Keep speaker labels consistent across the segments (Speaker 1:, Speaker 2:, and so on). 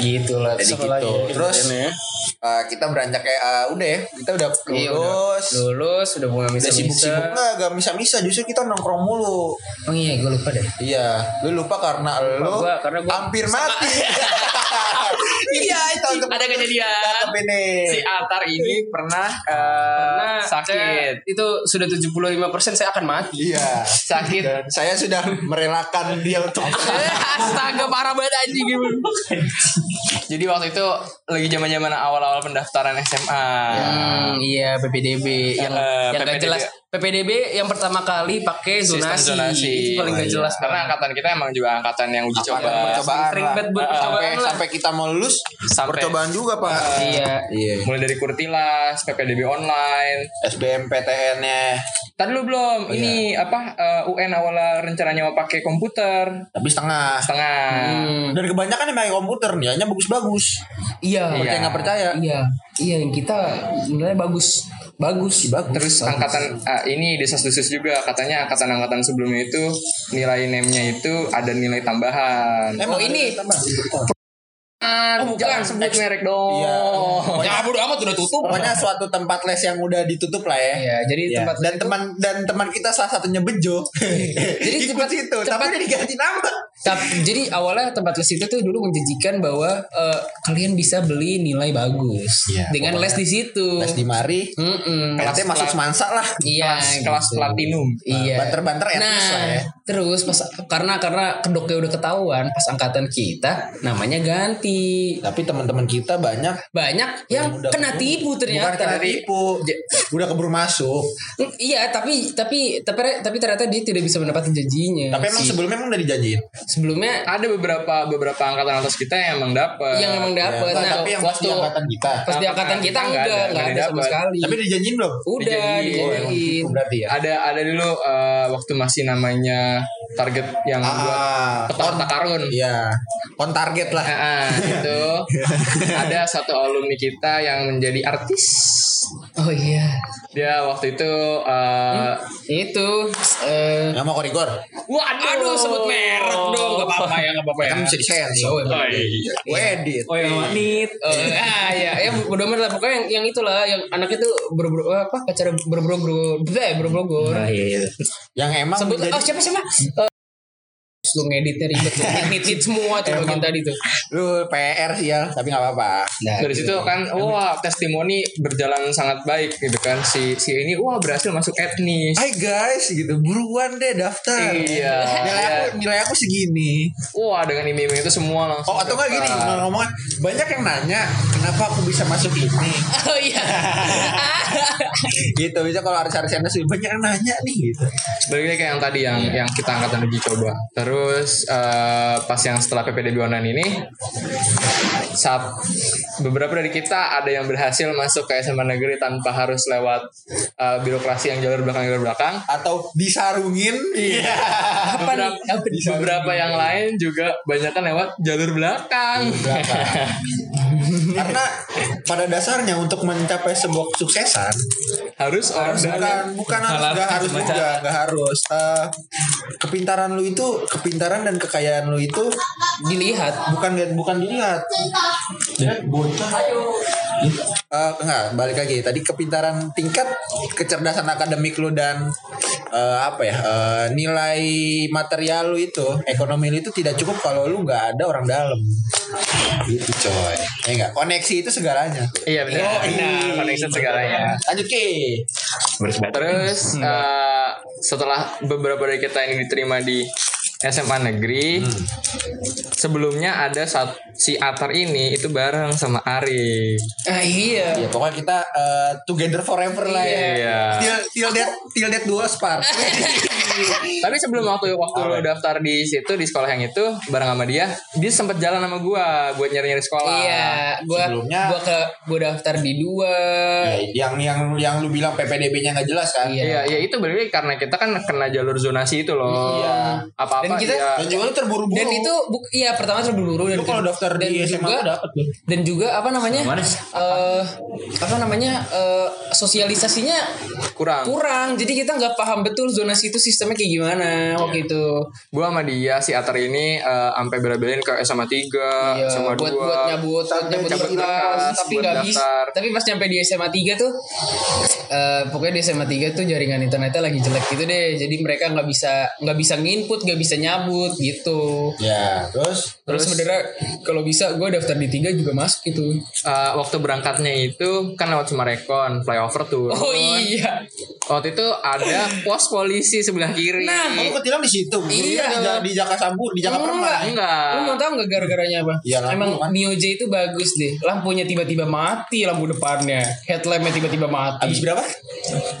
Speaker 1: Gitu lah.
Speaker 2: Jadi gitu.
Speaker 1: lagi?
Speaker 2: Terus
Speaker 3: ya.
Speaker 2: eh, kita beranjak kayak eh, udah ya, kita udah
Speaker 1: Iya, udah.
Speaker 2: lulus.
Speaker 1: Lulus udah mulai
Speaker 2: Udah
Speaker 1: misa
Speaker 2: sibuk-sibuk nggak, gak misa-misa Justru kita nongkrong mulu
Speaker 1: Oh iya, gue lupa deh.
Speaker 2: Iya Lu lupa karena lu
Speaker 1: gua- karena gua-
Speaker 2: Hampir mati Iya itu untuk
Speaker 3: Ada kejadian. Si Atar ini pernah, eh, sakit.
Speaker 1: saya- itu sudah 75% saya akan mati.
Speaker 2: Iya
Speaker 3: Sakit.
Speaker 2: Dan saya sudah merelakan dia untuk
Speaker 3: Astaga parah banget anjing gitu. Jadi waktu itu lagi zaman-zaman awal-awal pendaftaran SMA.
Speaker 1: Hmm, iya PPDB yang
Speaker 3: Eh,
Speaker 1: yang gak
Speaker 3: PPDB.
Speaker 1: jelas. PPDB yang pertama kali pakai
Speaker 3: Sistem
Speaker 1: zonasi.
Speaker 3: zonasi.
Speaker 1: Itu paling
Speaker 2: Oh,
Speaker 1: gak
Speaker 2: iya.
Speaker 1: jelas
Speaker 3: Karena angkatan kita emang juga angkatan yang uji coba.
Speaker 2: percobaan
Speaker 1: Sering
Speaker 2: lah.
Speaker 1: banget buat
Speaker 2: sampai,
Speaker 1: lah.
Speaker 2: sampai kita mau lulus
Speaker 3: Sampai-
Speaker 2: percobaan juga pak
Speaker 1: Iya.
Speaker 2: iya
Speaker 3: Mulai dari kurtilas, PPDB online.
Speaker 2: SBMPTN-nya
Speaker 3: Tadi dulu belum.
Speaker 2: Oh,
Speaker 3: ini
Speaker 2: iya.
Speaker 3: apa eh, UN awalnya rencananya mau pakai komputer
Speaker 2: tapi setengah
Speaker 3: setengah.
Speaker 1: Hmm,
Speaker 2: dan kebanyakan yang pakai komputer nih hanya bagus-bagus
Speaker 1: iya.
Speaker 2: percaya nggak percaya
Speaker 1: Iya. Iya, yang kita nilai bagus. Bagus.
Speaker 2: bagus
Speaker 3: Terus angkatan ah, ini desas-desus juga katanya angkatan-angkatan sebelumnya itu nilai name-nya itu ada nilai tambahan.
Speaker 1: Oh, ini.
Speaker 3: Ah, jangan sebut merek dong.
Speaker 2: Iya.
Speaker 1: Ya bodo amat udah tutup.
Speaker 2: pokoknya suatu tempat les yang udah ditutup lah ya
Speaker 1: Iya, jadi
Speaker 2: Iya.
Speaker 1: tempat
Speaker 2: dan teman dan teman kita salah satunya Bejo
Speaker 1: Jadi
Speaker 2: ikut
Speaker 1: tempat-
Speaker 2: situ tapi
Speaker 1: tempat-
Speaker 2: udah diganti nama
Speaker 1: Tap- jadi awalnya tempat les itu tuh dulu menjanjikan bahwa eh, kalian bisa beli nilai bagus
Speaker 2: Iya,
Speaker 1: dengan les di situ.
Speaker 2: les di mari
Speaker 1: Mm-mm.
Speaker 2: kelasnya masuk semansa lah
Speaker 1: Iya,
Speaker 3: Kelas, kelas
Speaker 1: gitu.
Speaker 3: platinum.
Speaker 1: Iya.
Speaker 2: banter-banter
Speaker 1: Nah,
Speaker 2: lah ya
Speaker 1: terus pas karena karena kedoknya udah ketahuan pas angkatan kita namanya ganti.
Speaker 2: tapi teman-teman kita banyak
Speaker 1: Banyak yang
Speaker 2: udah
Speaker 1: kena
Speaker 2: keburu-
Speaker 1: tipu
Speaker 2: bukan
Speaker 1: ternyata.
Speaker 2: kena tipu udah keburu masuk
Speaker 1: Mm, Iya, tapi tapi tapi tapi ternyata dia tidak bisa mendapatkan janjinya.
Speaker 2: tapi emang
Speaker 1: Si-
Speaker 2: sebelumnya emang udah dijanjiin
Speaker 1: sebelumnya
Speaker 3: Ada beberapa beberapa angkatan atas kita yang emang dapet.
Speaker 1: yang emang dapat.
Speaker 2: Ya,
Speaker 1: Nah,
Speaker 2: tapi yang
Speaker 1: waktu
Speaker 2: angkatan kita
Speaker 1: pas di angkatan kita
Speaker 3: Kita nggak
Speaker 1: enggak,
Speaker 3: ada,
Speaker 1: enggak
Speaker 3: nggak
Speaker 1: ada sama sekali.
Speaker 2: tapi dijanjiin belum
Speaker 1: Udah
Speaker 3: Dijanjiin.
Speaker 1: dijanjiin.
Speaker 2: berarti ya
Speaker 3: Ada ada dulu eh, waktu masih namanya target yang buat
Speaker 2: ah
Speaker 3: peta harta karun.
Speaker 2: iya on target lah
Speaker 3: Ah, ah, itu ada satu alumni kita yang menjadi artis.
Speaker 1: Oh iya.
Speaker 3: Dia waktu itu eh,
Speaker 1: Itu eh
Speaker 2: nggak mau korigor
Speaker 3: waduh
Speaker 1: aduh sebut merek dong, enggak apa-apa ya, enggak apa-apa ya.
Speaker 2: kan bisa disensor
Speaker 1: Oh, iya.
Speaker 2: iya gue edit
Speaker 3: Oh yang wanit.
Speaker 1: Oh, ah ya, ya bodo amat lah pokoknya yang, yang itulah yang anaknya tuh berbro apa pacar berbro-bro eh berbro
Speaker 2: iya. yang emang
Speaker 1: Sebut
Speaker 2: menjadi-
Speaker 1: oh siapa siapa? Eh, lu ngeditnya ribet lu ngedit semua tuh bagian tadi tuh.
Speaker 2: lu PR sih ya tapi nggak apa-apa
Speaker 1: Nah,
Speaker 3: Dari situ kan wah testimoni berjalan sangat baik gitu kan si si ini wah berhasil masuk etnis.
Speaker 2: Hai guys gitu buruan deh daftar
Speaker 3: Iya.
Speaker 2: nilai aku nilai aku segini
Speaker 3: Wah dengan iming-iming itu semua langsung.
Speaker 2: oh atau nggak gini ngomong banyak yang nanya kenapa aku bisa masuk ini
Speaker 1: Oh iya.
Speaker 2: gitu bisa kalau harus harus sih banyak yang nanya nih gitu
Speaker 3: Balik lagi kayak yang tadi yang yang kita angkatan uji coba. Terus eh, pas yang setelah PPDB online ini saat beberapa dari kita ada yang berhasil masuk ke SMA negeri tanpa harus lewat eh, birokrasi yang jalur belakang jalur belakang.
Speaker 2: atau disarungin iya
Speaker 1: Apa nih? Apa nih?
Speaker 3: Beberapa yang lain juga banyak kan lewat jalur belakang.
Speaker 2: karena pada dasarnya untuk mencapai sebuah kesuksesan
Speaker 3: harus orang
Speaker 2: bukan
Speaker 3: dalam.
Speaker 2: bukan harus nggak harus juga nggak harus Eh, kepintaran lu itu kepintaran dan kekayaan lu itu
Speaker 1: Dilihat.
Speaker 2: bukan bukan dilihat Eh, enggak balik lagi tadi kepintaran tingkat kecerdasan akademik lu dan eh, apa ya eh, nilai material lu itu ekonomi lu itu tidak cukup kalau lu nggak ada orang dalam itu coy ya enggak koneksi itu segalanya
Speaker 3: Iya benar.
Speaker 2: Oh,
Speaker 3: benar.
Speaker 2: iya.
Speaker 3: Connection segalanya.
Speaker 2: lanjut ke
Speaker 3: Terus eh, setelah beberapa dari kita ini diterima di SMA negeri, sebelumnya ada saat si Atar ini itu bareng sama Ari.
Speaker 1: Ah iya.
Speaker 2: ya pokoknya kita eh, together forever lah ya
Speaker 3: Iya.
Speaker 2: till till death till death dua spar
Speaker 3: Tapi sebelum waktu waktu lo daftar di situ di sekolah yang itu bareng sama dia, dia sempat jalan sama gua buat nyari-nyari sekolah.
Speaker 1: Iya, gua
Speaker 2: Sebelumnya-
Speaker 1: gua ke gua daftar di dua.
Speaker 2: Ya, yang yang yang lu bilang PPDB-nya nggak jelas kan
Speaker 1: Iya.
Speaker 3: Iya, ya itu berarti karena kita kan kena jalur zonasi itu loh.
Speaker 2: Iya.
Speaker 3: Apa-apa
Speaker 1: Dan kita-
Speaker 3: dia
Speaker 2: dan juga lu terburu-buru
Speaker 1: Dan itu buk, iya pertama terburu-buru dan
Speaker 2: lu kalau daftar
Speaker 1: dan
Speaker 2: di SMA
Speaker 1: juga,
Speaker 2: dapat lu
Speaker 1: dan juga apa namanya?
Speaker 4: Mana?
Speaker 1: eh apa namanya? eh sosialisasinya
Speaker 3: kurang.
Speaker 1: kurang. Jadi kita nggak paham betul zonasi itu sistem sistemnya kayak gimana waktu itu.
Speaker 3: Gua sama dia si Atar ini eh, sampai bela-belain ke SMA 3,
Speaker 1: Iya,
Speaker 3: SMA 2.
Speaker 1: buat buat nyabut,
Speaker 2: Sampai
Speaker 1: nyabut
Speaker 3: cabut
Speaker 1: kelas, tapi nggak bisa.
Speaker 3: daftar.
Speaker 1: Tapi pas nyampe di SMA 3 tuh, eh pokoknya di SMA 3 tuh jaringan internetnya lagi jelek gitu deh. Jadi mereka nggak bisa nggak bisa nginput, nggak bisa nyabut gitu.
Speaker 2: Ya, terus
Speaker 1: Terus sebenarnya kalau bisa gue daftar di tiga juga masuk gitu.
Speaker 3: Eh, waktu berangkatnya itu kan lewat Sumarekon, flyover tuh.
Speaker 1: Oh iya.
Speaker 3: Waktu itu ada pos polisi sebelah kiri.
Speaker 1: Nah,
Speaker 2: kamu ketilang di situ.
Speaker 1: Iya.
Speaker 2: di, Ja- di Jaka Sambur, di Jaka
Speaker 1: Enggak.
Speaker 2: Permai.
Speaker 3: Enggak.
Speaker 1: Lu mau tahu nggak gara-garanya apa?
Speaker 2: Iya, lampu
Speaker 1: Emang
Speaker 2: kan.
Speaker 1: Mio J itu bagus deh. Lampunya tiba-tiba mati, lampu depannya. Headlampnya tiba-tiba mati.
Speaker 2: Habis berapa?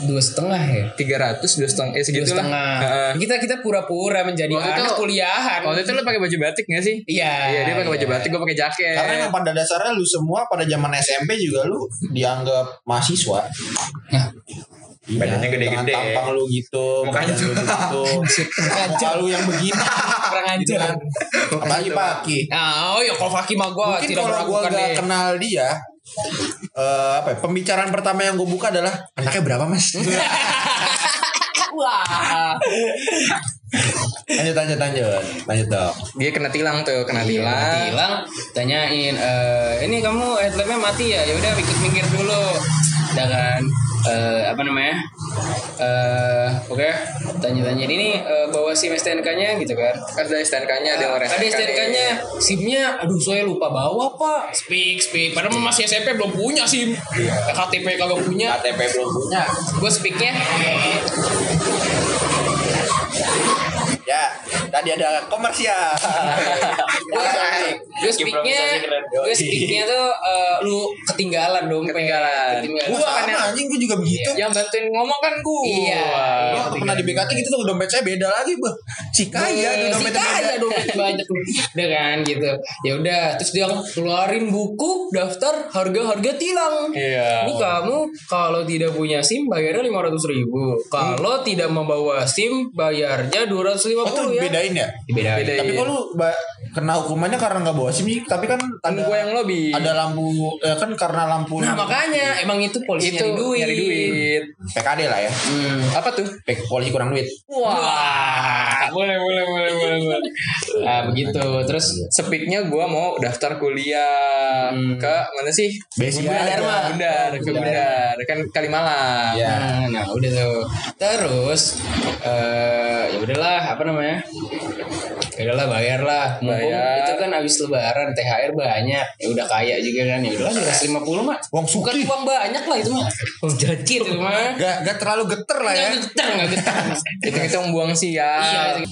Speaker 1: Dua setengah ya.
Speaker 3: 300 dua setengah eh
Speaker 1: Dua
Speaker 3: segitu
Speaker 1: setengah.
Speaker 3: lah.
Speaker 1: Kita kita pura-pura menjadi
Speaker 3: Waktu itu-
Speaker 1: anak kuliahan.
Speaker 3: Waktu itu lu pakai baju batik gak sih?
Speaker 1: Iya.
Speaker 3: Iya dia pakai baju
Speaker 1: iya.
Speaker 3: batik, gue pakai jaket.
Speaker 2: Karena emang pada dasarnya lu semua pada zaman SMP juga lu dianggap mahasiswa.
Speaker 1: Nah,
Speaker 3: Badannya
Speaker 2: Iya,
Speaker 3: gede-gede.
Speaker 2: Tampang lu gitu,
Speaker 3: Mukanya
Speaker 2: lu begitu. Muka lu yang begini.
Speaker 1: kurang ajar.
Speaker 2: Apalagi Paki.
Speaker 1: Nah, oh ya kalau Faki mah gue
Speaker 2: Mungkin
Speaker 1: tidak
Speaker 2: kalau gue gak kenal dia, eh apa ya, pembicaraan pertama yang gue buka adalah anaknya berapa mas?
Speaker 1: Wah.
Speaker 2: lanjut lanjut lanjut lanjut dong.
Speaker 3: Dia kena tilang tuh, kena
Speaker 1: Iya,
Speaker 3: tilang.
Speaker 1: tilang tanyain eh ini kamu headlampnya mati ya ya udah minggir dulu udah eh apa namanya? Eh oke tanya-tanya ini eh, bawa sim STNK-nya gitu kan?
Speaker 3: Ada STNK-nya, ada orang
Speaker 1: ada STNK-nya SIM-nya aduh saya lupa bawa pak. Speak speak. Padahal masih SMP belum punya SIM. KTP kagak punya.
Speaker 2: KTP belum punya.
Speaker 1: gue speaknya.
Speaker 2: Ya, tadi ada komersial.
Speaker 1: gue speaknya gue speaknya tuh eh, lu ketinggalan dong
Speaker 3: Ketinggalan.
Speaker 2: Gua sama anjing gua juga begitu.
Speaker 3: Yang bantuin ngomong kan gua.
Speaker 1: Iya.
Speaker 2: Gua pernah di BKT gitu tuh dompet saya beda lagi, Bang. Si kaya tuh
Speaker 1: si
Speaker 2: dompetnya
Speaker 1: kaya
Speaker 2: beda.
Speaker 1: dompet banyak udah kan gitu ya udah terus dia keluarin buku daftar harga harga tilang
Speaker 3: Iya.
Speaker 1: ini kamu kalau tidak punya sim bayarnya lima ratus ribu kalau tidak membawa sim bayarnya dua ratus lima
Speaker 2: Oh tuh
Speaker 1: puluh ya
Speaker 2: bedain ya?
Speaker 1: dibedain
Speaker 3: Bedain.
Speaker 2: Tapi kok lu kena hukumannya karena nggak bawa SIM sih, tapi kan ada
Speaker 3: gua yang lobby.
Speaker 2: ada lampu ya kan karena lampu
Speaker 1: nah makanya emang itu polisi
Speaker 3: itu
Speaker 1: nyari duit
Speaker 3: nyari duit.
Speaker 2: PKD lah ya.
Speaker 1: Hmm.
Speaker 3: Apa tuh?
Speaker 2: P- polisi kurang duit.
Speaker 3: Wah. boleh, boleh, boleh, boleh, boleh.
Speaker 1: nah begitu terus
Speaker 3: Speaknya gua mau daftar kuliah
Speaker 1: Hmm.
Speaker 3: ke mana sih?
Speaker 2: Besi
Speaker 1: Bunda
Speaker 2: aja.
Speaker 1: Dharma.
Speaker 3: Bundar, ke Bundar, kan Kalimalang.
Speaker 2: Ya.
Speaker 1: Nah, nah udah tuh. Terus eh ya udahlah apa namanya? Ya udahlah bayar lah.
Speaker 3: Bayar.
Speaker 1: itu kan habis lebaran THR banyak. Ya udah kaya juga kan. Ya udahlah 250 mah.
Speaker 2: Uang
Speaker 1: Bukan
Speaker 2: suki.
Speaker 1: uang banyak lah itu mah. Uang jajan itu mah.
Speaker 2: Gak, gak terlalu geter lah ya.
Speaker 1: Nggak getar, nggak getar.
Speaker 3: Itu kita buang.
Speaker 1: Iya,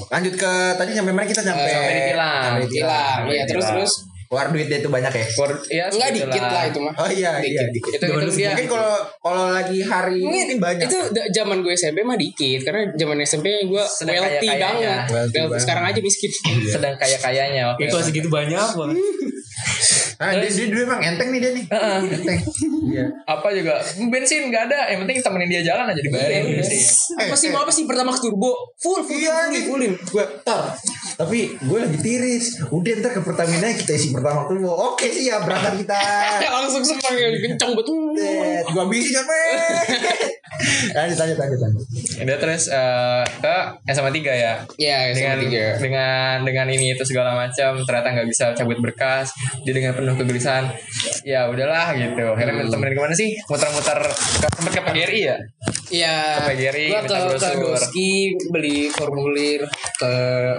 Speaker 2: Lanjut ke tadi sampai mana kita sampai
Speaker 3: Sampai ditilang.
Speaker 2: Sampai
Speaker 1: Tilang. Iya, terus terus.
Speaker 2: Keluar duit dia itu banyak ya.
Speaker 3: For, ya,
Speaker 1: Enggak
Speaker 3: segitulah.
Speaker 1: dikit lah itu mah.
Speaker 2: Oh iya, iya
Speaker 1: Dikit.
Speaker 2: dikit.
Speaker 3: Itu itu dia.
Speaker 2: Mungkin kalau kalau lagi hari
Speaker 1: Mungkin
Speaker 2: ini banyak.
Speaker 1: Itu zaman gue SMP mah dikit karena zaman SMP gue
Speaker 3: Sedang
Speaker 1: wealthy
Speaker 3: kaya-kayanya.
Speaker 1: banget.
Speaker 2: Wealthy
Speaker 1: Wealthy.
Speaker 2: banget.
Speaker 1: Sekarang aja miskin.
Speaker 3: sedang kaya kayanya. Oke.
Speaker 1: segitu banyak banget.
Speaker 2: Nah, dia, dia dulu emang enteng nih dia nih. Enteng. Iya.
Speaker 3: Apa juga bensin nggak ada. Yang penting temenin dia jalan aja dibayarin bensin.
Speaker 1: Apa sih mau apa sih pertama turbo? Full full
Speaker 2: Iya
Speaker 1: full,
Speaker 2: nih,
Speaker 1: full, full.
Speaker 2: gue tar. Tapi gue lagi tiris. Udah ntar ke Pertamina kita isi pertama dulu. Oke sih ya berangkat kita.
Speaker 1: langsung seneng ya kencang betul.
Speaker 2: Gua habisin kan, Lanjut, lanjut, lanjut, lanjut.
Speaker 3: Dia terus eh, ke SMA 3 ya.
Speaker 1: Ya,
Speaker 3: dengan dengan dengan ini itu segala macam ternyata nggak bisa cabut berkas dia dengan penuh kegelisahan ya udahlah gitu akhirnya
Speaker 1: Hmm.
Speaker 3: temenin ke mana sih muter-muter ke sempat ke PGRI ya
Speaker 1: Iya.
Speaker 3: Ke PGRI,
Speaker 1: Gua
Speaker 3: minta
Speaker 1: ke, ke. Doski beli formulir ke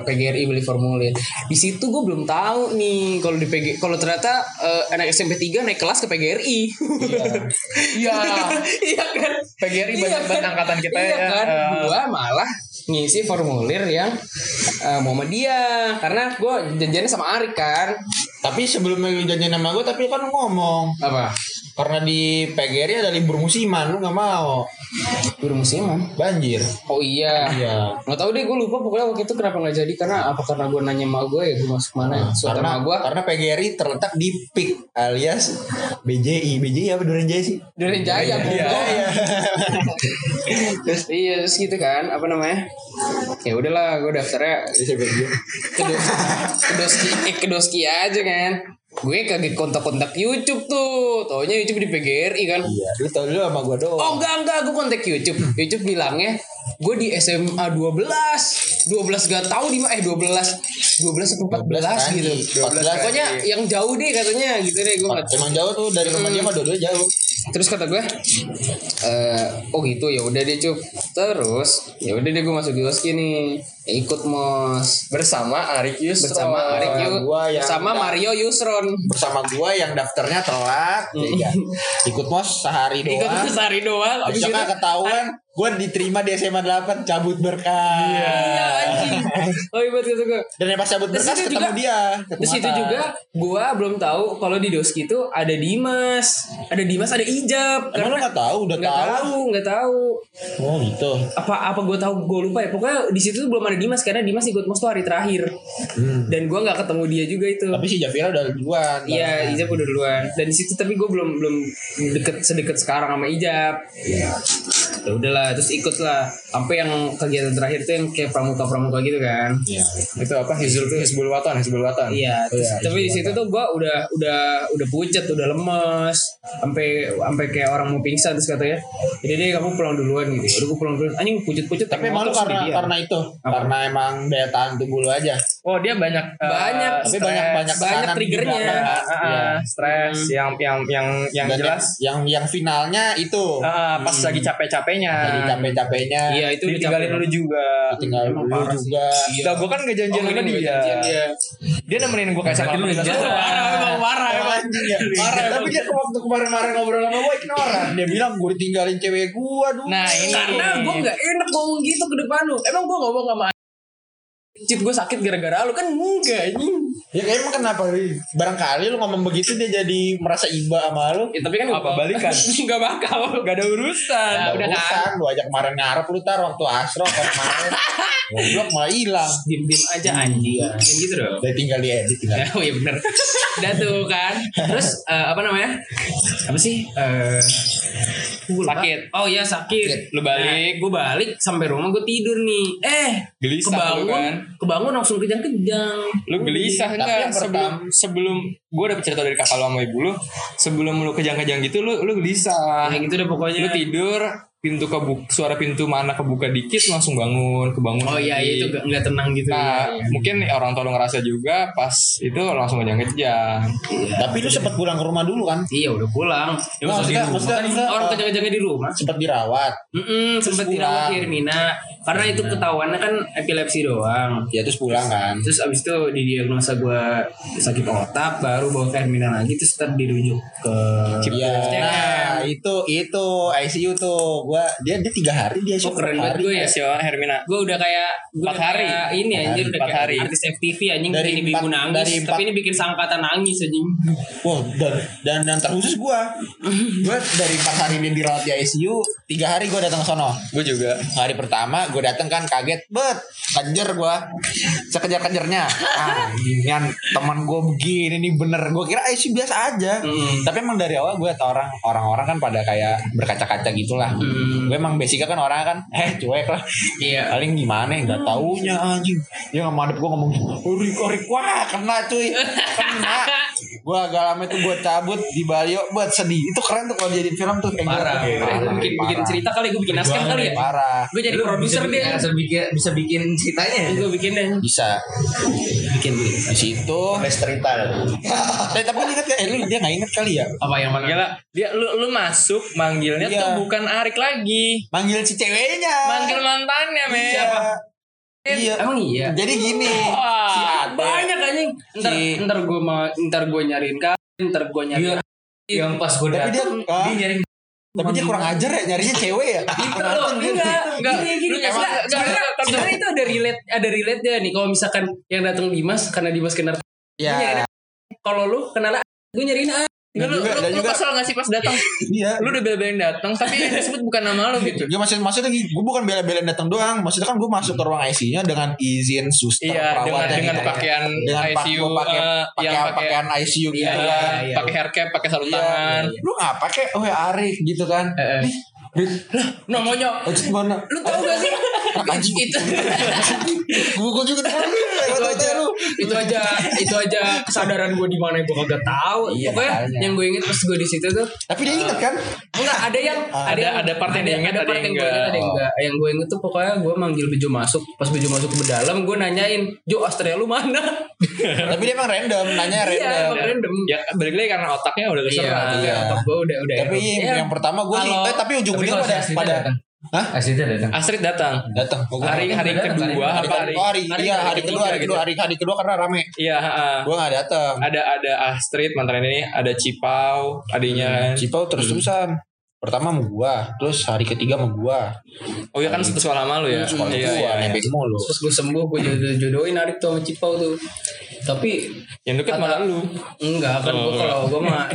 Speaker 1: PGRI beli formulir. Di situ gue belum tahu nih kalau di PG kalau ternyata eh, anak SMP 3 naik kelas ke PGRI. Iya. Iya kan?
Speaker 3: PGRI banyak banget angkatan kita
Speaker 1: iya
Speaker 3: ya.
Speaker 1: kan?
Speaker 3: Eh,
Speaker 1: Gua malah ngisi formulir yang eh, Muhammadiyah karena gue janjiannya sama Arik kan.
Speaker 2: Tapi sebelum lu janjian sama gue, tapi kan ngomong.
Speaker 1: Apa?
Speaker 2: Karena di PGRI ada libur musiman, lu gak mau.
Speaker 1: Guru musiman.
Speaker 2: Banjir.
Speaker 1: Oh iya.
Speaker 2: Iya.
Speaker 1: Nggak tahu deh gue lupa pokoknya waktu itu kenapa nggak jadi karena apa karena gue nanya sama gue ya gue masuk mana ya suatu
Speaker 2: karena
Speaker 1: gue
Speaker 2: karena PGRI terletak di PIK alias BJI. BJI apa Duren Jaya sih?
Speaker 1: dari Jaya
Speaker 3: Iya,
Speaker 1: goblok.
Speaker 2: iya.
Speaker 1: terus iya terus gitu kan apa namanya ya udahlah gue daftarnya ke, do- ke doski eh, ke doski aja kan gue kaget kontak-kontak YouTube tuh. Taunya YouTube di PGRI kan.
Speaker 2: Iya, lu tau dulu sama gue doang.
Speaker 1: Oh enggak enggak. Gue kontak YouTube. YouTube bilangnya gue di SMA 12 12 gak tahu di mana eh 12 12 atau 14 gitu.
Speaker 2: 12
Speaker 1: pokoknya yang jauh deh katanya gitu deh gue
Speaker 2: Emang jauh tuh dari rumah dia mah dua jauh.
Speaker 1: Terus kata gue eh oh gitu ya udah deh cup. Terus ya udah deh gue masuk di Oski nih. Ikut mos.
Speaker 3: Bersama Arik Yusron.
Speaker 1: Bersama Arik Yu
Speaker 2: gua yang
Speaker 1: sama
Speaker 2: udah-
Speaker 1: Mario Yusron.
Speaker 2: Bersama gua yang daftarnya telat, ya, ikut mos sehari
Speaker 1: ikut
Speaker 2: doang.
Speaker 1: sehari doang. Abis itu
Speaker 2: ketahuan, gue diterima di SMA 8 cabut berkas.
Speaker 1: Iya anjing Oh iya betul gue
Speaker 2: Dan yang pas cabut berkas ketemu
Speaker 1: juga-
Speaker 2: dia. ketemu
Speaker 1: Terus itu
Speaker 2: Atta.
Speaker 1: juga gua belum tahu kalau di Doski itu ada Dimas, ada Dimas, ada Ijab.
Speaker 2: Emang lu gak tahu? Udah
Speaker 1: nggak
Speaker 2: tahu?
Speaker 1: tahu, nggak tahu.
Speaker 2: Oh gitu.
Speaker 1: Apa apa gua tahu gua lupa ya. Pokoknya di situ belum ada Dimas karena Dimas ikut mos tuh hari terakhir. Dan gua nggak ketemu dia juga itu.
Speaker 2: Hmm. Tapi si Javira udah duluan.
Speaker 1: Iya, Ijab udah duluan. Dan di situ tapi gua belum belum deket sedekat sekarang sama Ijab. Ya udahlah, terus ikut lah. Sampai yang kegiatan terakhir tuh yang kayak pramuka-pramuka gitu kan.
Speaker 2: Iya.
Speaker 3: itu apa Hizbul Hizbul Watan Hizbul Watan
Speaker 1: Iya, terus-
Speaker 2: Iya,
Speaker 1: tapi di situ tuh gua udah udah udah pucat, udah lemes, sampai sampai kayak orang mau pingsan terus katanya, jadi deh kamu pulang duluan gitu. Udah gua pulang duluan. Anjing pucat-pucat.
Speaker 2: Tapi emang lu karena karena itu, karena emang daya tahan tubuh lu aja.
Speaker 3: oh dia banyak eh,
Speaker 1: Banyak.
Speaker 2: Tapi
Speaker 3: stres.
Speaker 2: banyak banyak
Speaker 1: banyak triggernya.
Speaker 2: kan?
Speaker 3: Ah, ah,
Speaker 2: Iya.
Speaker 3: stres yang yang yang yang
Speaker 2: Dan
Speaker 3: jelas
Speaker 2: yang yang finalnya itu
Speaker 3: ah, pas lagi capek-capeknya
Speaker 2: jadi capek-capeknya
Speaker 1: Iya itu
Speaker 3: ditinggalin lu juga
Speaker 2: tinggal lu juga.
Speaker 3: Enggak, gue kan gak janjian
Speaker 1: Oh,
Speaker 3: sama
Speaker 1: ini
Speaker 3: dia.
Speaker 1: janjian dia.
Speaker 3: Dia nemenin gue kayak sama
Speaker 1: lu. Parah, emang parah, emang.
Speaker 2: Anjing ya. Tapi dia waktu kemarin-kemarin ngobrol sama gue ignoran. Dia bilang gue ditinggalin cewek gue dulu.
Speaker 3: Nah ini
Speaker 1: Karena gua nggak enak ngomong gitu ke depan lu. Emang gua ngomong sama Cit gue sakit gara-gara lu kan enggak anjing.
Speaker 2: Ya kayak emang kenapa? Barangkali lu ngomong begitu dia jadi merasa iba sama lu.
Speaker 1: Ya, tapi kan
Speaker 3: Apa balikan?
Speaker 1: Enggak bakal.
Speaker 3: gak ada urusan.
Speaker 1: Ya, udah kan.
Speaker 2: urusan, lu ajak kemarin ngarep lu tar waktu asro kan kemarin. Goblok malah hilang.
Speaker 1: Diem-diem aja anjing. Kayak gitu dong.
Speaker 2: Udah tinggal diedit tinggal.
Speaker 1: oh iya bener Udah tuh kan Terus eh, apa namanya Apa sih eh lupa.
Speaker 3: Sakit.
Speaker 1: Oh iya sakit
Speaker 3: Lu balik.
Speaker 1: Gue balik sampai rumah gue tidur nih Eh
Speaker 3: Gelisah lu
Speaker 1: kebangun
Speaker 3: kan.
Speaker 1: Kebangun langsung kejang-kejang.
Speaker 3: Lu gelisah
Speaker 2: Tapi
Speaker 3: enggak
Speaker 2: yang
Speaker 3: sebelum sebelum gue dapet cerita dari kakak lu sama ibu lu sebelum lu kejang-kejang gitu lu lu gelisah.
Speaker 1: Ya gitu deh pokoknya.
Speaker 3: Lu tidur pintu kebuka suara pintu mana kebuka dikit langsung bangun kebangun
Speaker 1: Oh iya
Speaker 3: lagi.
Speaker 1: itu gak, gak tenang gitu
Speaker 3: Nah,
Speaker 1: Iya.
Speaker 3: mungkin orang tua lu ngerasa juga pas itu langsung kejang-kejang.
Speaker 2: Tapi lu sempat pulang ke rumah dulu kan?
Speaker 1: Iya udah pulang ya,
Speaker 2: Nggak,
Speaker 1: maksudnya,
Speaker 2: maksudnya- maksudnya- maksudnya,
Speaker 1: Orang kejang-kejangnya di rumah
Speaker 2: Sempat dirawat.
Speaker 1: Mm
Speaker 2: pulang.
Speaker 1: dirawat di Hermina Karena itu ketahuannya kan epilepsi doang
Speaker 2: Ya terus pulang kan.
Speaker 1: Terus abis itu didiagnosa gue sakit otak Baru bawa ke Hermina lagi Terus ntar dirujuk ke
Speaker 2: Iya.
Speaker 1: SCM.
Speaker 2: Nah, itu itu ICU tuh. Gua dia dia tiga hari dia
Speaker 1: Oh keren banget gue ya
Speaker 3: Si Hermina.
Speaker 1: Gue udah kayak gua
Speaker 3: Empat
Speaker 1: udah
Speaker 3: hari.
Speaker 1: kayak Ini anjir
Speaker 2: hari,
Speaker 1: udah kayak
Speaker 3: hari.
Speaker 1: artis FTV anjing
Speaker 2: Dari
Speaker 1: Bikin
Speaker 2: empat-
Speaker 1: ibu nangis
Speaker 2: dari
Speaker 1: Tapi ini bikin sangkatan nangis anjing
Speaker 2: Wah, dan dan dan terkhusus gua. gua dari empat hari dia dirawat di ICU, tiga hari gua datang ke sono.
Speaker 3: Gue juga.
Speaker 2: Hari pertama gue dateng kan kaget bet kejar gue sekejar kejarnya ah teman gue begini nih bener gue kira sih biasa aja
Speaker 1: Mm.
Speaker 2: tapi emang dari awal gue tau orang orang-orang kan pada kayak berkaca-kaca gitulah
Speaker 1: Mm.
Speaker 2: gue emang basicnya kan orang kan eh cuek lah
Speaker 1: Iya
Speaker 2: paling gimana ya nggak taunya anjing dia nggak madep gue ngomong urik urik wah kena cuy kena gue agak lama itu gue cabut di Balio buat sedih itu keren tuh kalau jadi film tuh kayak
Speaker 1: Parah
Speaker 2: gitu.
Speaker 1: Gue bikin, bikin
Speaker 2: parah.
Speaker 1: cerita kali Gue bikin naskah kali ya
Speaker 2: parah
Speaker 1: Gue jadi produser deh
Speaker 4: bisa bikin bisa bikin ceritanya ya?
Speaker 1: Gue bikin deh
Speaker 2: bisa
Speaker 1: Bikin bikin
Speaker 2: di situ
Speaker 4: cerita
Speaker 2: Eh, tapi ingat gak? Eh, lu dia gak inget kali ya?
Speaker 1: Apa yang mana
Speaker 3: Gila, dia lu lu masuk manggilnya
Speaker 2: Iya.
Speaker 3: tuh bukan Arik lagi.
Speaker 2: Manggil si ceweknya.
Speaker 3: Manggil mantannya, men.
Speaker 2: Iya. Iya.
Speaker 1: Emang iya
Speaker 2: Jadi gini,
Speaker 3: Wah,
Speaker 2: si Ade.
Speaker 1: banyak anjing ntar
Speaker 2: Si-
Speaker 1: ntar gue mau ntar gue nyariin kan ntar gue nyariin
Speaker 4: yang pas
Speaker 2: dia,
Speaker 4: datang
Speaker 2: ah,
Speaker 4: dia nyari
Speaker 2: tapi dia kurang ajar ya nyarinya cewek ya.
Speaker 1: Gitu loh, enggak,
Speaker 3: Enggak,
Speaker 1: gini, gini. Enggak, sebenarnya, itu ada relate, ada relate nya nih. Kalau misalkan yang datang Dimas karena Dimas kenal,
Speaker 2: Ya.
Speaker 1: kalau lu kenal gue nyariin A.
Speaker 3: Enggak, lu,
Speaker 2: juga-
Speaker 3: lu,
Speaker 2: dan
Speaker 3: lu
Speaker 2: juga-
Speaker 3: kesel gak sih pas datang?
Speaker 2: Iya.
Speaker 3: lu udah bela-belain datang, tapi yang disebut bukan nama lu gitu.
Speaker 2: Dia maksud maksudnya gini, gue bukan bela-belain datang doang. Maksudnya kan gue masuk ke ruang ICU-nya dengan izin suster
Speaker 3: Iya, dengan
Speaker 2: perawat
Speaker 3: dengan
Speaker 2: gitu.
Speaker 3: pakaian
Speaker 2: dengan
Speaker 3: ICU
Speaker 2: pakai
Speaker 3: eh, yang
Speaker 2: pakai
Speaker 3: pakai
Speaker 2: pakaian ICU gitu
Speaker 1: Iya,
Speaker 2: kan.
Speaker 1: iya, iya.
Speaker 3: pakai hair cap, pakai sarung
Speaker 2: Iya.
Speaker 3: tangan.
Speaker 2: Lu nggak pakai? Oh ya Arik gitu kan.
Speaker 3: Eh, eh.
Speaker 2: Rit,
Speaker 1: Namanya,
Speaker 2: mana?
Speaker 1: lu tau gak sih? Anjing itu.
Speaker 2: Gue juga
Speaker 1: itu aja itu aja itu aja kesadaran gue di mana gue kagak tahu
Speaker 2: Iya,
Speaker 1: pokoknya yang gue inget pas gue di situ tuh
Speaker 2: Tapi dia inget kan?
Speaker 1: enggak ada yang
Speaker 3: Ada-
Speaker 1: yang-
Speaker 3: ada part yang dia ingat, ada
Speaker 1: part
Speaker 3: yang
Speaker 1: gue
Speaker 3: enggak.
Speaker 1: ada yang enggak yang gue inget tuh pokoknya gue manggil Bejo masuk pas Bejo masuk ke dalam gue nanyain Jo Astrea lu mana
Speaker 2: Tapi dia emang random, nanya
Speaker 1: iya
Speaker 2: random.
Speaker 1: emang random
Speaker 3: Ya balik lagi karena otaknya udah
Speaker 1: iya
Speaker 3: keserang.
Speaker 1: iya otak gue udah udah
Speaker 2: Tapi
Speaker 1: Iya.
Speaker 2: yang pertama gue sih, eh, tapi ujung-ujungnya pada. Hah?
Speaker 4: Aslinya datang.
Speaker 3: Astrid datang.
Speaker 2: datang. Oh, gua-
Speaker 3: Hari hari
Speaker 4: Datang,
Speaker 3: kedua
Speaker 4: hari
Speaker 3: apa hari?
Speaker 2: oh, hari,
Speaker 1: hari-
Speaker 2: iya
Speaker 1: hari
Speaker 2: hari kedua, hari
Speaker 3: ketiga
Speaker 2: kedua, hari hari kedua karena rame.
Speaker 3: Iya, heeh.
Speaker 2: Gue gak datang.
Speaker 3: ada ada Astrid mantan ini, ada Cipau, adiknya kan.
Speaker 2: Cipau terus-terusan. Pertama sama gua, terus hari ketiga sama gua.
Speaker 3: Oh iya kan satu sekolah sama lu ya.
Speaker 2: Sekolah
Speaker 3: Iya,
Speaker 2: gua,
Speaker 3: iya, iya.
Speaker 2: mulu.
Speaker 1: terus gue sembuh gue jodoh jodohin Arif tuh sama Cipau tuh tapi
Speaker 3: Yang deket malah lu.
Speaker 1: enggak kan
Speaker 3: Oh,
Speaker 1: gue kalau gue mah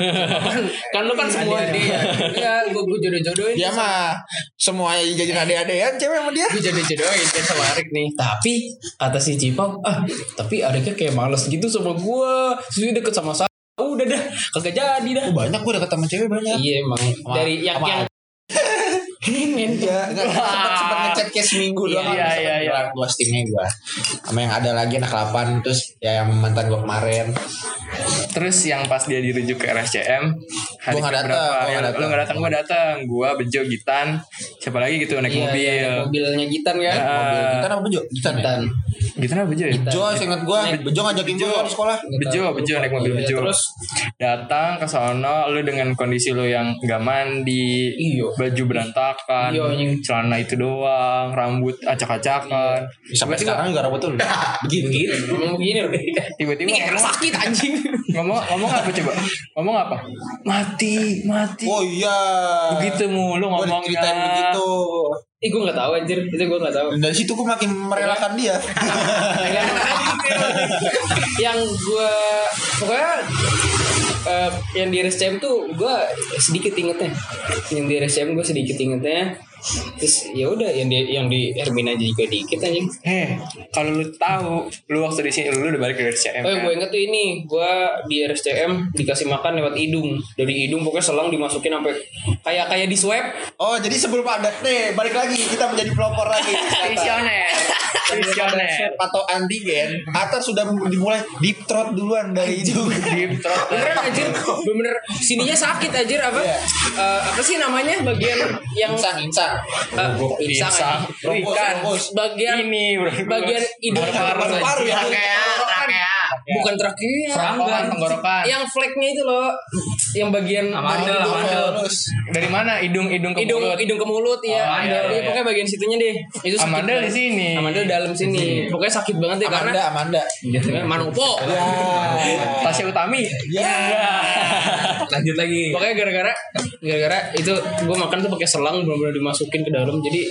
Speaker 3: Kan lu kan semuanya.
Speaker 1: dia enggak gue gue jodoh jodohin
Speaker 2: Dia mah semuanya jadi ade-adean cewek sama dia.
Speaker 1: gue jodoh jodohin kan sama Arik nih tapi kata si Cipau ah tapi Ariknya kayak males gitu sama Terus dia deket sama saya udah dah kagak jadi dah
Speaker 2: Oh, banyak gua deket sama cewek banyak.
Speaker 1: iya emang dari yang yang
Speaker 2: Iya, enggak sempat sempat ngechat kayak seminggu doang.
Speaker 3: Iya, iya, iya.
Speaker 2: Gua steamnya gua. Sama yang ada lagi anak 8 terus ya yang mantan gua kemarin.
Speaker 3: Terus yang pas dia dirujuk ke RSCM hari
Speaker 2: Gua nggak
Speaker 3: keberapa?
Speaker 2: datang, gua
Speaker 3: Ya,
Speaker 2: nggak datang.
Speaker 3: Lu nggak datang, gua datang. Gua Bejo Gitan. Siapa lagi gitu naik
Speaker 1: Iya,
Speaker 3: mobil.
Speaker 1: iya, mobilnya Gitan kan
Speaker 3: Ya.
Speaker 2: Mobil kita apa Bejo? Kita ya?
Speaker 1: Gitan
Speaker 3: Gitan apa Bejo ya?
Speaker 1: Gitan.
Speaker 2: Jo, ingat gua, Bejo ngajakin gua di sekolah.
Speaker 3: Bejo, Bejo naik mobil
Speaker 1: Iya,
Speaker 3: Bejo.
Speaker 1: terus
Speaker 3: datang ke sono lu dengan kondisi lu yang gak mandi,
Speaker 1: Iya.
Speaker 3: baju berantakan,
Speaker 1: Iya, anjing.
Speaker 3: celana itu doang, rambut acak-acakan.
Speaker 2: Sampai sekarang juga rambut tuh begini.
Speaker 1: ngomong begini loh
Speaker 3: Tiba-tiba
Speaker 1: ini kayak
Speaker 3: ngomong,
Speaker 1: sakit anjing
Speaker 3: ngomong ngomong apa coba? Ngomong apa? Mati, mati.
Speaker 2: Oh iya.
Speaker 3: Begitu mulu
Speaker 2: Gua
Speaker 3: ngomongnya.
Speaker 2: diceritain begitu.
Speaker 1: Ih gue gak tahu anjir Itu gue gak tahu
Speaker 2: Dan dari situ gue makin merelakan dia.
Speaker 1: yang, yang gue pokoknya eh, yang di RSCM tuh gue sedikit ingetnya. Yang di RSCM gue sedikit ingetnya terus ya udah yang di yang di Hermina aja juga dikit anjing
Speaker 3: Heh, kalau lu tahu, lu waktu di sini lu udah balik ke RCM.
Speaker 1: Oh yang
Speaker 3: kan?
Speaker 1: gue inget tuh ini Gue di RSCM dikasih makan lewat hidung Dari hidung pokoknya selang dimasukin sampai Kayak kayak di swab
Speaker 2: Oh jadi sebelum ada nih balik lagi kita menjadi pelopor lagi.
Speaker 3: Visioner. Visioner.
Speaker 2: Atau antigen Atar sudah dimulai deep throat duluan dari hidung.
Speaker 3: Deep throat.
Speaker 1: Beneran anjir Bener Sininya sakit anjir apa
Speaker 2: Iya.
Speaker 1: Eh, Apa sih namanya Bagian yang
Speaker 2: Insang, insang. Rombos,
Speaker 3: Ikan.
Speaker 2: rombos.
Speaker 1: Bagian
Speaker 3: Ini.
Speaker 1: Bagian hidung
Speaker 3: Paru-paru.
Speaker 2: Paru-paru ya.
Speaker 1: Bukan trakea
Speaker 3: Kerongkongan, tenggorokan.
Speaker 1: Yang flagnya itu loh Yang bagian
Speaker 4: Amandel,
Speaker 1: dari-
Speaker 4: amandel.
Speaker 2: Terus
Speaker 3: Dari mana? Hidung hidung ke
Speaker 1: hidung
Speaker 3: mulut.
Speaker 1: hidung ke mulut ya
Speaker 3: Oh, iya,
Speaker 1: Iya,
Speaker 3: iya.
Speaker 1: pokoknya bagian situnya deh itu sakit
Speaker 3: Amandel di sini.
Speaker 1: Amandel dalam sini pokoknya sakit banget ya
Speaker 2: Amanda,
Speaker 1: karena
Speaker 2: Amanda.
Speaker 1: Manopo
Speaker 2: Ya.
Speaker 3: Tasya Utami.
Speaker 2: Ya.
Speaker 4: Lanjut lagi.
Speaker 1: pokoknya gara-gara gara-gara itu gue makan tuh pakai selang benar-benar dimasukin ke dalam jadi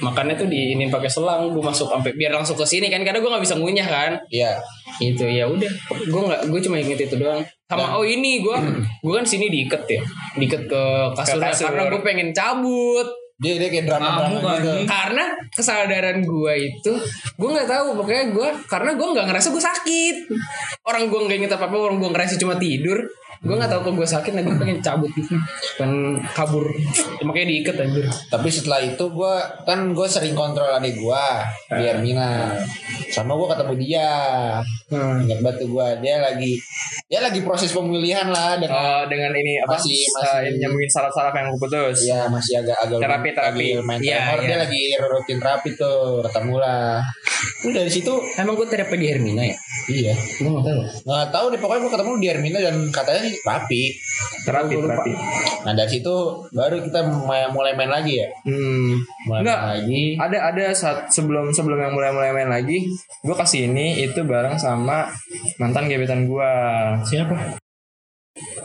Speaker 1: makannya tuh di ini pakai selang gue masuk sampai biar langsung ke sini kan karena gue nggak bisa ngunyah kan
Speaker 2: Iya.
Speaker 1: itu ya udah gue nggak gue cuma inget itu doang. Sama oh ini gue gue kan sini diikat ya? Diikat ke kasur,
Speaker 3: Ke kasur.
Speaker 1: karena gue pengen cabut.
Speaker 2: Dia dia kayak drama-drama
Speaker 4: Kamu kan
Speaker 2: gitu.
Speaker 1: karena kesadaran gue itu gue nggak tahu. Pokoknya gue karena gue nggak ngerasa gue sakit. Orang gue nggak inget apa apa orang gue ngerasa cuma tidur gue nggak tahu kok gue sakit nah gue pengen cabut gitu pengen kabur Ya, makanya diikat anjir
Speaker 2: Tapi setelah itu gue kan gue sering kontrol adik gue di Hermina. Sama gue ketemu dia.
Speaker 1: Hmm.
Speaker 2: Ingat batu gue dia lagi dia lagi proses pemilihan lah dengan
Speaker 3: Oh, dengan ini apa?
Speaker 2: Masih-
Speaker 3: eh,
Speaker 2: masih-
Speaker 3: nyambungin saraf-saraf yang putus.
Speaker 2: ya masih agak agak
Speaker 3: Terapi, terapi.
Speaker 2: main
Speaker 1: Iya,
Speaker 2: tremor
Speaker 1: iya.
Speaker 2: dia lagi rutin terapi tuh ketemu lah. Udah dari situ
Speaker 1: emang gue terapi di Hermina ya
Speaker 2: iya
Speaker 1: gue nggak tahu
Speaker 2: nggak tahu deh pokoknya gue ketemu di Hermina dan katanya sih terapi.
Speaker 3: Terapi, terapi.
Speaker 2: Nah dari situ baru kita mulai, main lagi ya.
Speaker 3: Hmm.
Speaker 2: Mulai
Speaker 3: Enggak.
Speaker 2: main lagi.
Speaker 3: Ada ada saat sebelum sebelum yang mulai mulai main lagi, gue kasih ini itu bareng sama mantan gebetan gue.
Speaker 1: siapa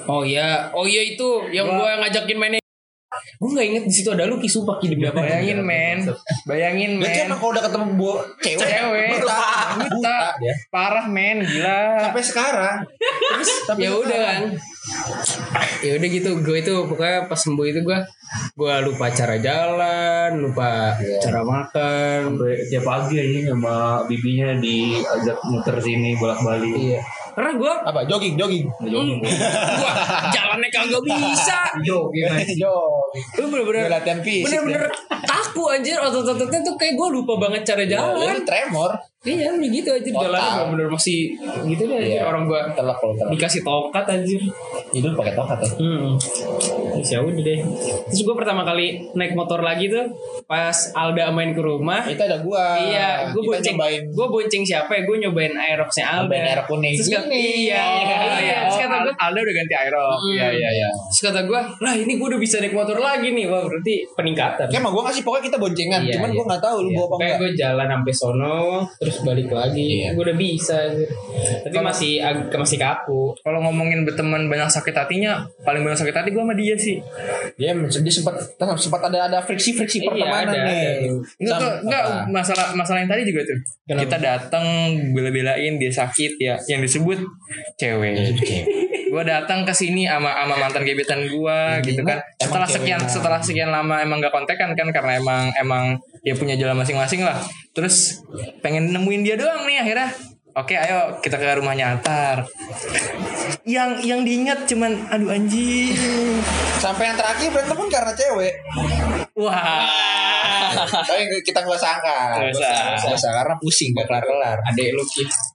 Speaker 1: oh iya oh iya itu yang
Speaker 3: Gua-
Speaker 1: gue ngajakin mainnya gue nggak inget di situ ada Lucky sumpah demi apa
Speaker 3: Bayangin men, bayangin
Speaker 2: Dia tuh
Speaker 3: men.
Speaker 2: emang kalau udah ketemu bu cewek,
Speaker 3: Cewek,
Speaker 2: buta,
Speaker 3: buta,
Speaker 2: dia.
Speaker 3: parah men, gila.
Speaker 2: Sampai sekarang. Terus tapi
Speaker 1: ya udah kan ya udah gitu gue itu pokoknya pas sembuh itu gue gue lupa cara jalan lupa cara makan
Speaker 4: Sampai tiap pagi aja sama bibinya diajak muter sini bolak balik.
Speaker 1: iya Karena gue
Speaker 2: Apa? Jogging, jogging.
Speaker 1: gua jalannya kagak bisa.
Speaker 4: Jogging.
Speaker 2: Jogging.
Speaker 1: Lu bener-bener
Speaker 2: latihan fisik
Speaker 1: Bener-bener kaku anjir otot-ototnya tuh kayak gue lupa banget cara jalan.
Speaker 2: Lu tremor.
Speaker 1: Iya, udah gitu aja
Speaker 2: Total.
Speaker 1: jalannya bener-bener masih gitu deh anjir.
Speaker 2: Iya.
Speaker 1: Orang gua
Speaker 2: Telak kalau telak.
Speaker 1: dikasih tokat anjir.
Speaker 2: Hidup pakai tokat ya.
Speaker 1: Hmm. Terus ya udah deh. Terus gue pertama kali naik motor lagi tuh pas Alda main ke rumah.
Speaker 2: Itu ada gua.
Speaker 1: iya, gue bonceng, gue bonceng siapa ya? Gue nyobain Aeroxnya Alda.
Speaker 2: Nyobain Aerox kuning
Speaker 1: Terus kata-
Speaker 2: gini.
Speaker 1: Iya,
Speaker 2: Oh,
Speaker 1: iya, iya. Terus kata gue,
Speaker 3: Alda udah ganti aerox. Iya iya iya.
Speaker 1: terus kata gue, lah ini gue udah bisa naik motor lagi nih. Wah berarti peningkatan.
Speaker 2: Ya emang gue ngasih pokoknya kita boncengan,
Speaker 1: Iya,
Speaker 2: cuman
Speaker 1: iya.
Speaker 2: gue nggak tahu lu
Speaker 1: Iya,
Speaker 2: bawa apa enggak.
Speaker 1: gue jalan sampai sono terus balik lagi.
Speaker 2: Iya.
Speaker 1: Gue udah bisa. Tapi masih masih kaku.
Speaker 3: Kalau ngomongin berteman banyak sakit hatinya, paling banyak sakit hati gue sama dia sih.
Speaker 2: Dia dia sempat sempat ada ada friksi friksi
Speaker 1: Iya,
Speaker 2: pertemanan
Speaker 1: ada,
Speaker 2: nih.
Speaker 3: Enggak, tuh, enggak masalah masalah yang tadi juga tuh.
Speaker 1: Kenapa?
Speaker 3: Kita datang bela-belain dia sakit ya, yang disebut cewek. gua datang ke sini sama sama mantan gebetan gua gitu kan. Setelah sekian setelah sekian lama emang gak kontekan kan karena emang emang dia punya jalan masing-masing lah. Terus pengen nemuin dia doang nih akhirnya. Oke, ayo kita ke rumahnya Atar. Yang yang diingat cuman aduh anjing.
Speaker 2: Sampai yang terakhir berantem pun karena cewek.
Speaker 3: Wah.
Speaker 2: Tapi kita nggak sangka.
Speaker 3: Nggak usah.
Speaker 2: Nggak usah karena pusing gak kelar kelar.
Speaker 1: Adek lu.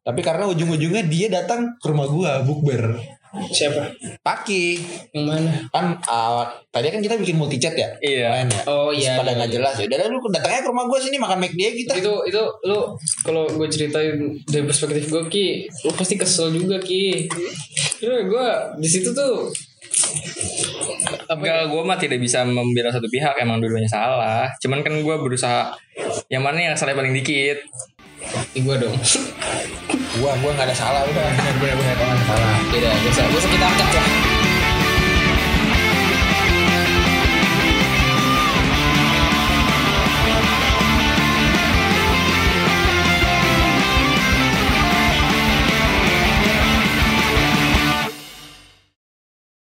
Speaker 2: Tapi karena ujung-ujungnya dia datang ke rumah gua bukber.
Speaker 1: Siapa?
Speaker 2: Paki
Speaker 1: Yang mana?
Speaker 2: kan uh, tadi kan kita bikin multi chat ya
Speaker 3: Iya.
Speaker 2: Main ya
Speaker 1: Oh,
Speaker 2: Terus
Speaker 1: iya,
Speaker 2: pada
Speaker 1: iya,
Speaker 2: nggak
Speaker 1: iya.
Speaker 2: jelas ya udah lu datangnya ke rumah gua sini makan McD aja kita
Speaker 1: itu itu lu kalau gue ceritain dari perspektif gue ki lu pasti kesel juga ki Karena gue di situ tuh ya?
Speaker 3: Enggak, gue mah tidak bisa membela satu pihak emang dulunya salah. Cuman kan gue berusaha yang mana yang salahnya paling dikit.
Speaker 1: Di gue dong.
Speaker 2: Gua gua nggak ada salah udah. Benar benar benar salah.
Speaker 1: Tidak bisa bisa kita angkat lah